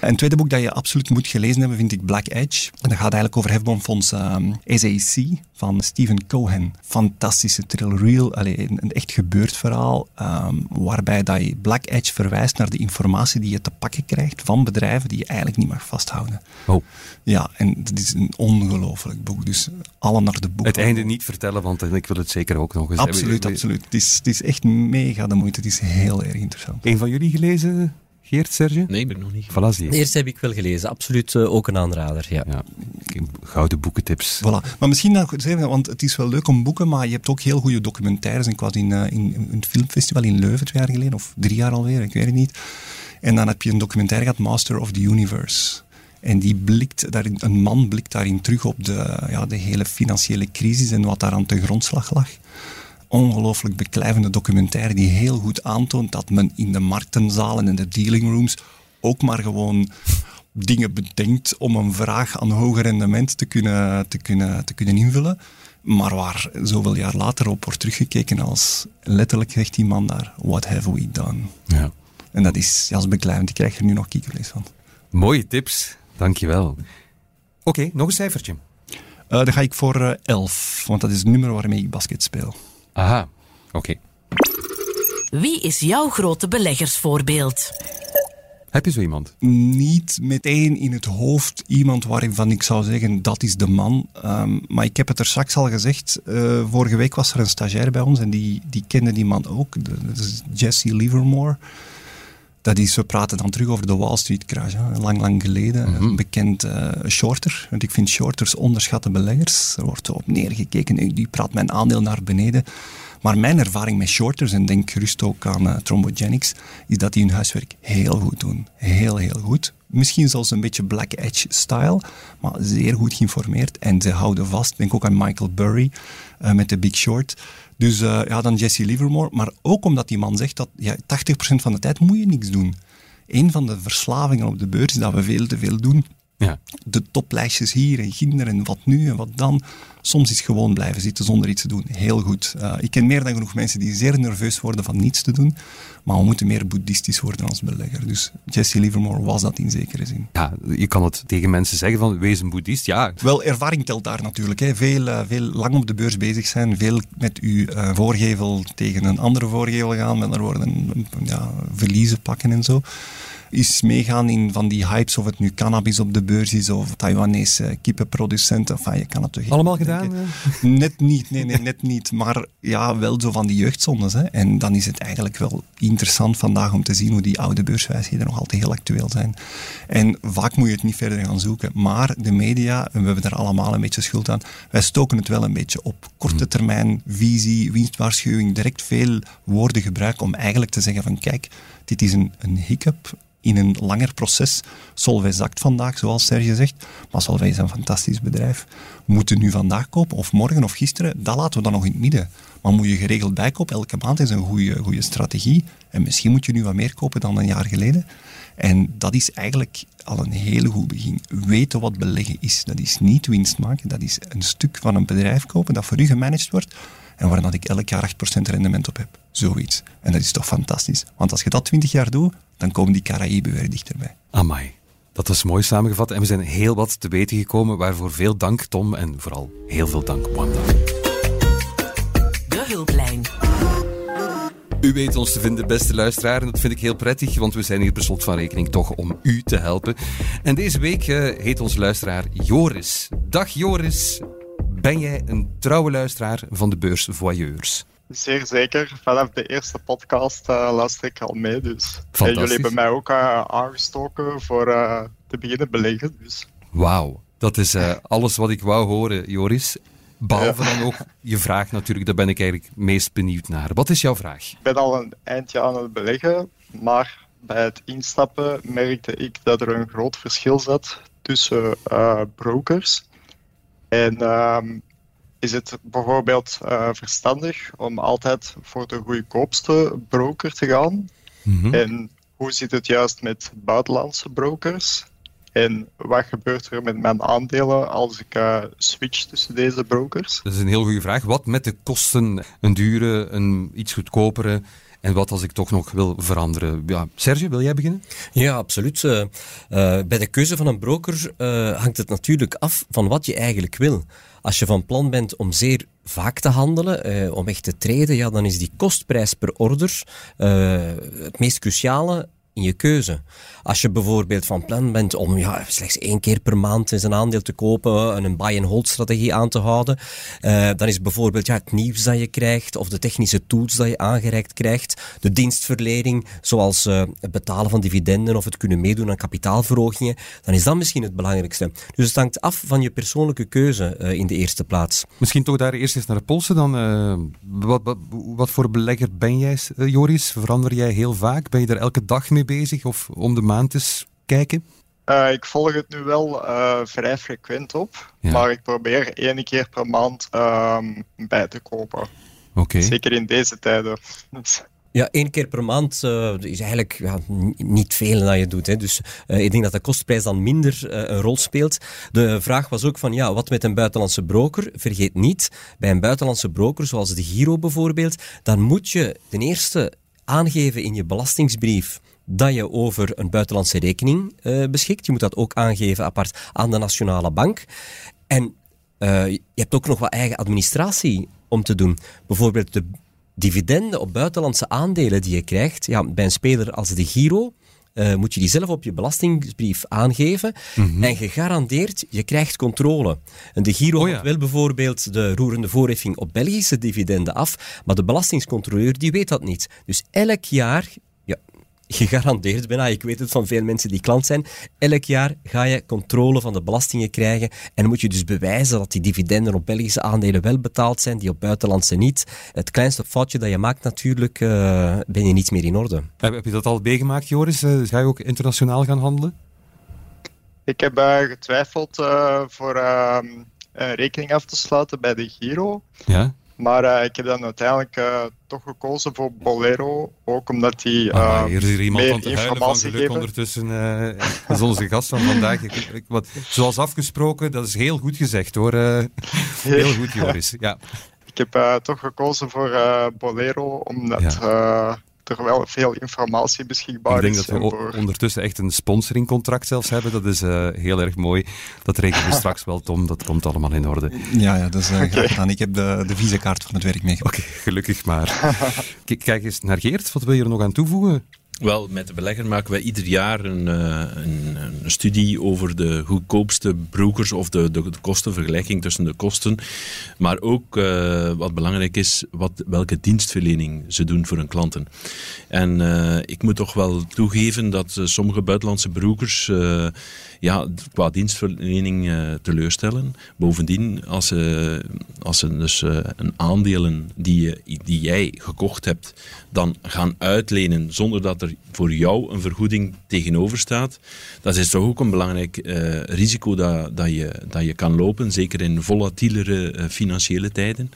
Een tweede boek dat je absoluut moet gelezen hebben, vind ik Black Edge. En dat gaat eigenlijk over hefboomfonds um, SAC van Stephen Cohen. Fantastische thrill real, allez, een, een, echt gebeurd verhaal, um, waarbij dat je Black Edge verwijst naar de informatie die je te pakken krijgt van bedrijven die je eigenlijk niet mag vasthouden. Oh. Ja, en dat is een ongelooflijk boek. Dus alle naar de boek. Het einde niet vertellen, want ik wil het zeker ook nog eens Absoluut, hebben. absoluut. Het is, het is echt mega de moeite. Het is heel erg interessant. Een van jullie gelezen? Geert, Serge? Nee, ben ik nog niet. Voilà, zie je. De eerste heb ik wel gelezen. Absoluut uh, ook een aanrader, ja. ja. Gouden boekentips. Voilà. Maar misschien nog zeggen, want het is wel leuk om boeken, maar je hebt ook heel goede documentaires. Ik was in, uh, in, in een filmfestival in Leuven twee jaar geleden, of drie jaar alweer, ik weet het niet. En dan heb je een documentaire gehad, Master of the Universe. En die blikt daarin, een man blikt daarin terug op de, ja, de hele financiële crisis en wat daar aan ten grondslag lag ongelooflijk beklijvende documentaire die heel goed aantoont dat men in de marktenzalen en de dealing rooms ook maar gewoon dingen bedenkt om een vraag aan hoger rendement te kunnen, te kunnen, te kunnen invullen. Maar waar zoveel jaar later op wordt teruggekeken als letterlijk zegt die man daar, what have we done? Ja. En dat is, ja, als beklijvend, ik krijg er nu nog kiekervlees van. Mooie tips, dankjewel. Oké, okay, nog een cijfertje. Uh, dan ga ik voor 11, want dat is het nummer waarmee ik basket speel. Aha, oké. Okay. Wie is jouw grote beleggersvoorbeeld? Heb je zo iemand? Niet meteen in het hoofd iemand waarvan ik zou zeggen dat is de man. Um, maar ik heb het er straks al gezegd. Uh, vorige week was er een stagiair bij ons en die, die kende die man ook. Dat is Jesse Livermore. Dat is, we praten dan terug over de Wall Street crash, hè, lang, lang geleden. Mhm. Een bekend uh, shorter. Want ik vind shorters onderschatte beleggers. Er wordt op neergekeken. Die praat mijn aandeel naar beneden. Maar mijn ervaring met shorters, en denk gerust ook aan uh, Thrombogenics, is dat die hun huiswerk heel goed doen. Heel, heel goed. Misschien zelfs een beetje Black Edge-style, maar zeer goed geïnformeerd. En ze houden vast. Denk ook aan Michael Burry uh, met The Big Short. Dus uh, ja, dan Jesse Livermore. Maar ook omdat die man zegt dat ja, 80% van de tijd moet je niks doen. Een van de verslavingen op de beurs is dat we veel te veel doen. Ja. De toplijstjes hier en ginder en wat nu en wat dan. Soms is gewoon blijven zitten zonder iets te doen. Heel goed. Uh, ik ken meer dan genoeg mensen die zeer nerveus worden van niets te doen. Maar we moeten meer boeddhistisch worden als belegger. Dus Jesse Livermore was dat in zekere zin. Ja, je kan het tegen mensen zeggen van wees een boeddhist. Ja. Wel, ervaring telt daar natuurlijk. Hè. Veel, uh, veel lang op de beurs bezig zijn. Veel met uw uh, voorgevel tegen een andere voorgevel gaan. Met er worden ja, verliezen pakken en zo is meegaan in van die hypes, of het nu cannabis op de beurs is of Taiwanese kippenproducenten. Enfin, je kan het toch Allemaal gedaan? Net niet, nee, nee, net niet. Maar ja, wel zo van die jeugdzondes. Hè. En dan is het eigenlijk wel interessant vandaag om te zien hoe die oude beurswijsheden nog altijd heel actueel zijn. En vaak moet je het niet verder gaan zoeken. Maar de media, en we hebben daar allemaal een beetje schuld aan, wij stoken het wel een beetje op. Korte hmm. termijn, visie, winstwaarschuwing, direct veel woorden gebruiken om eigenlijk te zeggen van kijk, dit is een, een hiccup, in een langer proces. Solvay zakt vandaag, zoals Serge zegt, maar Solvay is een fantastisch bedrijf. Moeten nu vandaag kopen, of morgen of gisteren, dat laten we dan nog in het midden. Maar moet je geregeld bijkopen, elke maand is een goede, goede strategie. En misschien moet je nu wat meer kopen dan een jaar geleden. En dat is eigenlijk al een hele goed begin. Weten wat beleggen is. Dat is niet winst maken, dat is een stuk van een bedrijf kopen dat voor u gemanaged wordt en waar ik elk jaar 8% rendement op heb. Zoiets. En dat is toch fantastisch. Want als je dat 20 jaar doet, dan komen die Caraïben weer dichterbij. Amai. Dat was mooi samengevat en we zijn heel wat te weten gekomen, waarvoor veel dank Tom en vooral heel veel dank Wanda. De hulplijn. U weet ons te vinden, beste luisteraar. En dat vind ik heel prettig, want we zijn hier per slot van rekening toch om u te helpen. En deze week uh, heet onze luisteraar Joris. Dag Joris. Ben jij een trouwe luisteraar van de beurs Voyeurs? Zeer zeker. Vanaf de eerste podcast uh, luister ik al mee. Dus. En jullie hebben mij ook uh, aangestoken voor uh, te beginnen beleggen. Dus. Wauw, dat is alles wat ik wou horen, Joris. Behalve dan ook je vraag natuurlijk, daar ben ik eigenlijk meest benieuwd naar. Wat is jouw vraag? Ik ben al een eindje aan het beleggen, maar bij het instappen merkte ik dat er een groot verschil zat tussen brokers. En um, is het bijvoorbeeld uh, verstandig om altijd voor de goedkoopste broker te gaan? Mm-hmm. En hoe zit het juist met buitenlandse brokers? En wat gebeurt er met mijn aandelen als ik uh, switch tussen deze brokers? Dat is een heel goede vraag. Wat met de kosten? Een dure, een iets goedkopere? En wat als ik toch nog wil veranderen? Ja, Serge, wil jij beginnen? Ja, absoluut. Uh, bij de keuze van een broker uh, hangt het natuurlijk af van wat je eigenlijk wil. Als je van plan bent om zeer vaak te handelen, om echt te treden, ja, dan is die kostprijs per order het meest cruciale in je keuze. Als je bijvoorbeeld van plan bent om ja, slechts één keer per maand een aandeel te kopen en een buy-and-hold strategie aan te houden, uh, dan is bijvoorbeeld ja, het nieuws dat je krijgt of de technische tools dat je aangereikt krijgt, de dienstverlening, zoals uh, het betalen van dividenden of het kunnen meedoen aan kapitaalverhogingen, dan is dat misschien het belangrijkste. Dus het hangt af van je persoonlijke keuze uh, in de eerste plaats. Misschien toch daar eerst eens naar polsen dan. Wat, wat, wat, voor belegger ben jij, Joris? Verander jij heel vaak? Ben je er elke dag mee bezig of om de maand eens kijken? Uh, ik volg het nu wel uh, vrij frequent op, ja. maar ik probeer één keer per maand um, bij te kopen. Okay. Zeker in deze tijden. Ja, één keer per maand uh, is eigenlijk ja, niet veel dat je doet. Hè. Dus uh, ik denk dat de kostprijs dan minder uh, een rol speelt. De vraag was ook van, ja, wat met een buitenlandse broker? Vergeet niet, bij een buitenlandse broker, zoals de Giro bijvoorbeeld, dan moet je ten eerste aangeven in je belastingsbrief dat je over een buitenlandse rekening uh, beschikt. Je moet dat ook aangeven apart aan de Nationale Bank. En uh, je hebt ook nog wat eigen administratie om te doen. Bijvoorbeeld de dividenden op buitenlandse aandelen die je krijgt. Ja, bij een speler als de Giro uh, moet je die zelf op je belastingbrief aangeven. Mm -hmm. En gegarandeerd, je krijgt controle. En de Giro oh ja. wel bijvoorbeeld de roerende voorheffing op Belgische dividenden af, maar de belastingscontroleur die weet dat niet. Dus elk jaar gegarandeerd bijna, ik weet het van veel mensen die klant zijn, elk jaar ga je controle van de belastingen krijgen en moet je dus bewijzen dat die dividenden op Belgische aandelen wel betaald zijn, die op buitenlandse niet. Het kleinste foutje dat je maakt natuurlijk, uh, ben je niet meer in orde. Heb je dat al meegemaakt, Joris? Uh, ga je ook internationaal gaan handelen? Ik heb uh, getwijfeld voor ehm, rekening af te sluiten bij de Giro. Ja? Maar uh, ik heb dan uiteindelijk uh, toch gekozen voor Bolero, ook omdat die ah, hier is er iemand aan te huilen van geluk geven. ondertussen. dat is onze gast van vandaag. Ik, ik, wat, zoals afgesproken, dat is heel goed gezegd hoor. heel goed Joris, ja. Ik heb toch gekozen voor Bolero, omdat... Ja er wel veel informatie beschikbaar is. Ik denk dat we ondertussen echt een sponsoringcontract zelfs hebben. Dat is uh, heel erg mooi. Dat rekenen we straks wel, Tom. Dat komt allemaal in orde. Ja, ja dat is uh, okay. gedaan. Ik heb de, de visakaart van het werk meegemaakt. Oké, okay, gelukkig maar. Kijk eens naar Geert. Wat wil je er nog aan toevoegen? Wel, met de belegger maken wij ieder jaar een, een, een, studie over de goedkoopste brokers of de, de, tussen de kosten. Maar ook uh, wat belangrijk is, wat, welke dienstverlening ze doen voor hun klanten. En uh, ik moet toch wel toegeven dat sommige buitenlandse brokers ja, qua dienstverlening teleurstellen. Bovendien, als ze, als ze dus een aandelen die, die jij gekocht hebt, dan gaan uitlenen zonder dat er voor jou een vergoeding tegenover staat, dat is toch ook een belangrijk risico dat, dat, je, dat je kan lopen, zeker in volatielere financiële tijden.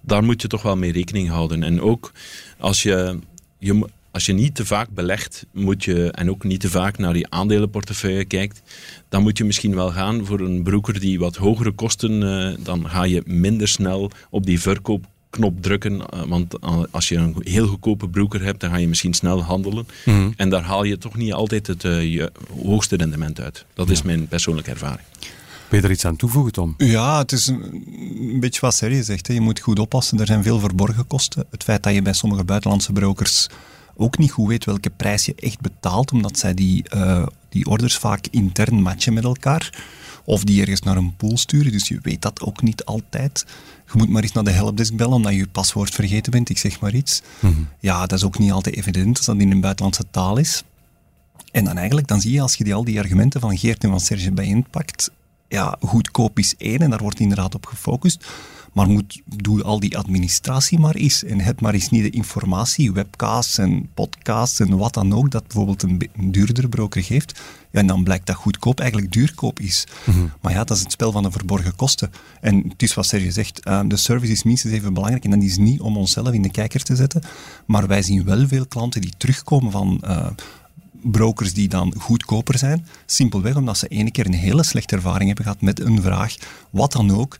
Daar moet je toch wel mee rekening houden. En ook als je, je, als je niet te vaak belegt moet je, en ook niet te vaak naar je aandelenportefeuille kijkt, dan moet je misschien wel gaan voor een broker die wat hogere kosten, uh, dan ga je minder snel op die verkoop knop drukken. Eh, want als je een heel goedkope broeker hebt, dan ga je misschien snel handelen. Mhm. En daar haal je toch niet altijd het uh, hoogste rendement uit. Dat is mijn persoonlijke ervaring. Wil je er iets aan toevoegen, Tom? Ja, het is een, beetje wat Serge zegt. Hè. Je moet goed oppassen. Er zijn veel verborgen kosten. Het feit dat je bij sommige buitenlandse brokers ook niet goed weet welke prijs je echt betaalt, omdat zij die, uh, die orders vaak intern matchen met elkaar. Of die ergens naar een pool sturen, dus je weet dat ook niet altijd. Je moet maar eens naar de helpdesk bellen omdat je je paswoord vergeten bent, ik zeg maar iets. Mhm. Ja, dat is ook niet altijd evident als dat in een buitenlandse taal is. En dan eigenlijk, dan zie je als je die, al die argumenten van Geert en van Serge bijeenpakt, ja, goedkoop is één en daar wordt inderdaad op gefocust. Maar moet, doe al die administratie maar eens. En heb maar eens niet de informatie, webcasts en podcasts en wat dan ook, dat bijvoorbeeld een, een duurdere broker geeft. Ja, en dan blijkt dat goedkoop eigenlijk duurkoop is. Mhm. Maar ja, dat is het spel van de verborgen kosten. En het is wat Serge zegt, uh, de service is minstens even belangrijk. En dat is niet om onszelf in de kijker te zetten. Maar wij zien wel veel klanten die terugkomen van... Uh, brokers die dan goedkoper zijn. Simpelweg omdat ze ene keer een hele slechte ervaring hebben gehad met een vraag, wat dan ook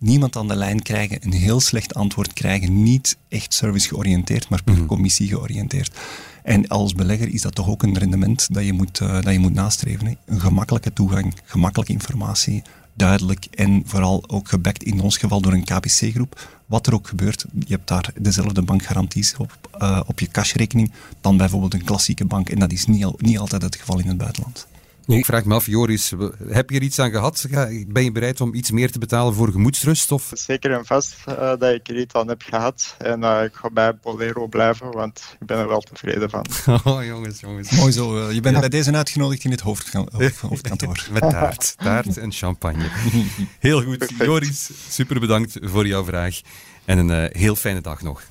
niemand aan de lijn krijgen, een heel slecht antwoord krijgen, niet echt service georiënteerd, maar puur mhm. commissie georiënteerd. En als belegger is dat toch ook een rendement dat je moet, uh, dat je moet nastreven. Hè? Een gemakkelijke toegang, gemakkelijke informatie, duidelijk en vooral ook gebackt in ons geval door een KBC-groep. Wat er ook gebeurt, je hebt daar dezelfde bankgaranties op, uh, op je cashrekening dan bijvoorbeeld een klassieke bank. En dat is niet, al, niet altijd het geval in het buitenland. Nu, ik vraag me af, Joris, heb je er iets aan gehad? Ben je bereid om iets meer te betalen voor gemoedsrust? Of? Zeker en vast uh, dat ik er iets aan heb gehad. En uh, ik ga bij Bolero blijven, want ik ben er wel tevreden van. Oh, jongens, jongens. Mooi zo. Uh, je bent ja. bij deze uitgenodigd in het hoofdkantoor. Met taart. Taart en champagne. Heel goed. Perfect. Joris, super bedankt voor jouw vraag. En een heel fijne dag nog.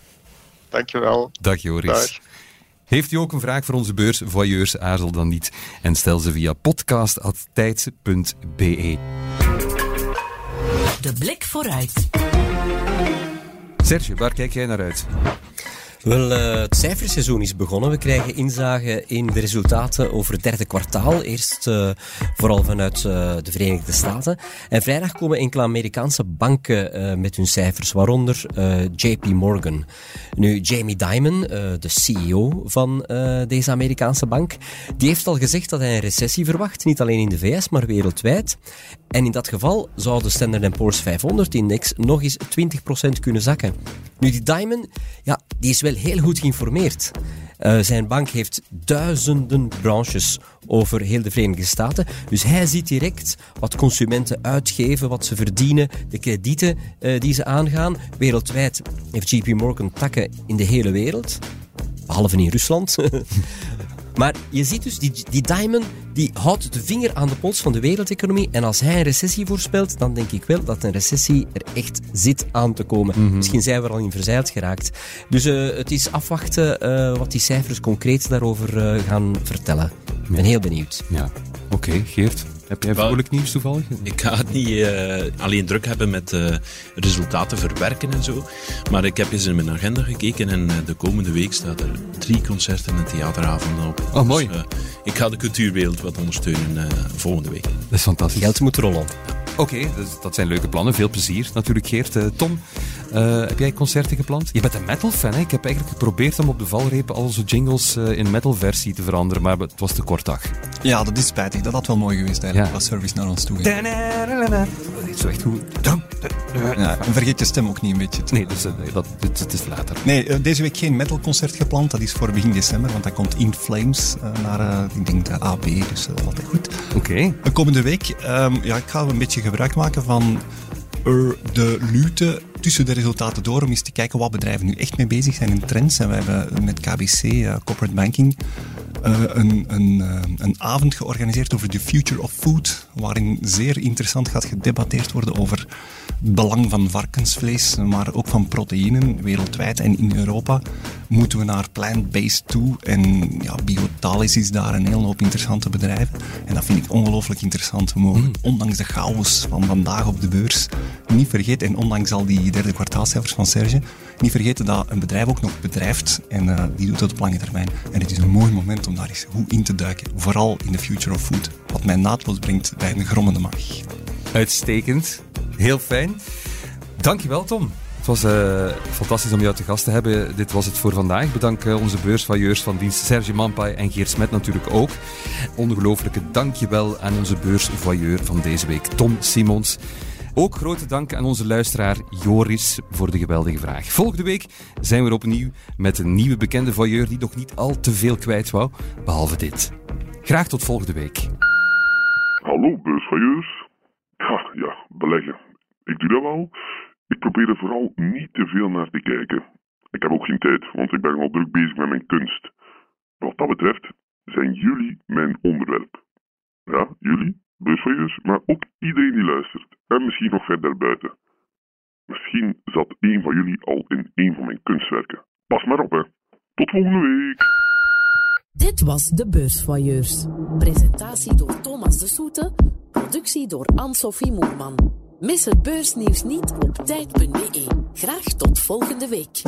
Dankjewel. Dag Joris. Dag. Heeft u ook een vraag voor onze beurs Voyeurs? Aarzel dan niet en stel ze via podcast.tijd.be. De blik vooruit. Serge, waar kijk jij naar uit? Wel, uh, het cijferseizoen is begonnen. We krijgen inzage in de resultaten over het derde kwartaal. Eerst uh, vooral vanuit uh, de Verenigde Staten. En vrijdag komen enkele Amerikaanse banken met hun cijfers, waaronder JP Morgan. Nu, Jamie Dimon, de CEO van deze Amerikaanse bank, die heeft al gezegd dat hij een recessie verwacht. Niet alleen in de VS, maar wereldwijd. En in dat geval zou de Standard Poor's 500-index nog eens 20% kunnen zakken. Nu, die Dimon, ja, die is wel heel goed geïnformeerd. Uh, zijn bank heeft duizenden branches over heel de Verenigde Staten. Dus hij ziet direct wat consumenten uitgeven, wat ze verdienen, de kredieten uh, die ze aangaan. Wereldwijd heeft JP Morgan takken in de hele wereld. Behalve in Rusland. Maar je ziet dus, die, die Diamond die houdt de vinger aan de pols van de wereldeconomie. En als hij een recessie voorspelt, dan denk ik wel dat een recessie er echt zit aan te komen. Mhm. Misschien zijn we er al in verzeild geraakt. Dus uh, het is afwachten uh, wat die cijfers concreet daarover uh, gaan vertellen. Ik ben heel benieuwd. Ja, oké. Geert, heb jij vrolijk nieuws toevallig? Ik ga het niet uh, alleen druk hebben met uh, resultaten verwerken en zo. Maar ik heb eens in mijn agenda gekeken en uh, de komende week staat er drie concerten en theateravonden op. Oh, mooi. Dus, ik ga de cultuurwereld wat ondersteunen volgende week. Dat is fantastisch. Geld moet rollen. Oké, okay, dus dat zijn leuke plannen. Veel plezier natuurlijk, Geert. Tom, uh, heb jij concerten gepland? Je bent een metal-fan, hè? Ik heb eigenlijk geprobeerd om op de valreep al onze jingles uh, in metal-versie te veranderen, maar het was te kort dag. Ja, dat is spijtig. Dat had wel mooi geweest eigenlijk, ja. als service naar ons toe ging. Dat is echt goed. Ja, en vergeet je stem ook niet een beetje. Nee, dus, uh, dat, het, het, is later. Nee, deze week geen metal-concert gepland. Dat is voor begin december, want dat komt In Flames naar, ik denk, de AB, dus dat is altijd goed. Oké. Okay. Komende week, um, ja, ik ga een beetje gebruik maken van de lute tussen de resultaten door om eens te kijken wat bedrijven nu echt mee bezig zijn in trends. En we hebben met KBC, uh, Corporate Banking, uh, een, een, uh, een avond georganiseerd over the future of food, waarin zeer interessant gaat gedebatteerd worden over het belang van varkensvlees, maar ook van proteïnen wereldwijd en in Europa. Moeten we naar plant-based toe? En ja, Biotalis is daar een hele hoop interessante bedrijven. En dat vind ik ongelooflijk interessant. We mogen, mm. ondanks de chaos van vandaag op de beurs, niet vergeten, en ondanks al die derde kwartaalcijfers van Serge, niet vergeten dat een bedrijf ook nog bedrijft en uh, die doet het op lange termijn. En het is een mooi moment om daar eens goed in te duiken, vooral in de future of food, wat mij naadloos brengt bij een grommende maag. Uitstekend. Heel fijn. Dankjewel, Tom. Het was uh, fantastisch om jou te gast te hebben. Dit was het voor vandaag. Bedank uh, onze beursvailleurs van dienst Serge Mampai en Geert Smet natuurlijk ook. Ongelooflijke dankjewel aan onze beursvoyeur van deze week, Tom Simons. Ook grote dank aan onze luisteraar Joris voor de geweldige vraag. Volgende week zijn we opnieuw met een nieuwe bekende voyeur die nog niet al te veel kwijt wou, behalve dit. Graag tot volgende week. Hallo beursvoyeurs. Ja, ja, beleggen. Ik doe dat wel. Ik probeer er vooral niet te veel naar te kijken. Ik heb ook geen tijd, want ik ben al druk bezig met mijn kunst. Wat dat betreft zijn jullie mijn onderwerp. Ja, jullie, beursvoyeurs, maar ook iedereen die luistert. En misschien nog verder buiten. Misschien zat een van jullie al in een van mijn kunstwerken. Pas maar op, hè. Tot volgende week. Dit was de Beursvoyeurs. Presentatie door Thomas de Soete. Productie door Anne-Sophie Moerman. Mis het beursnieuws niet op tijd.be. Graag tot volgende week.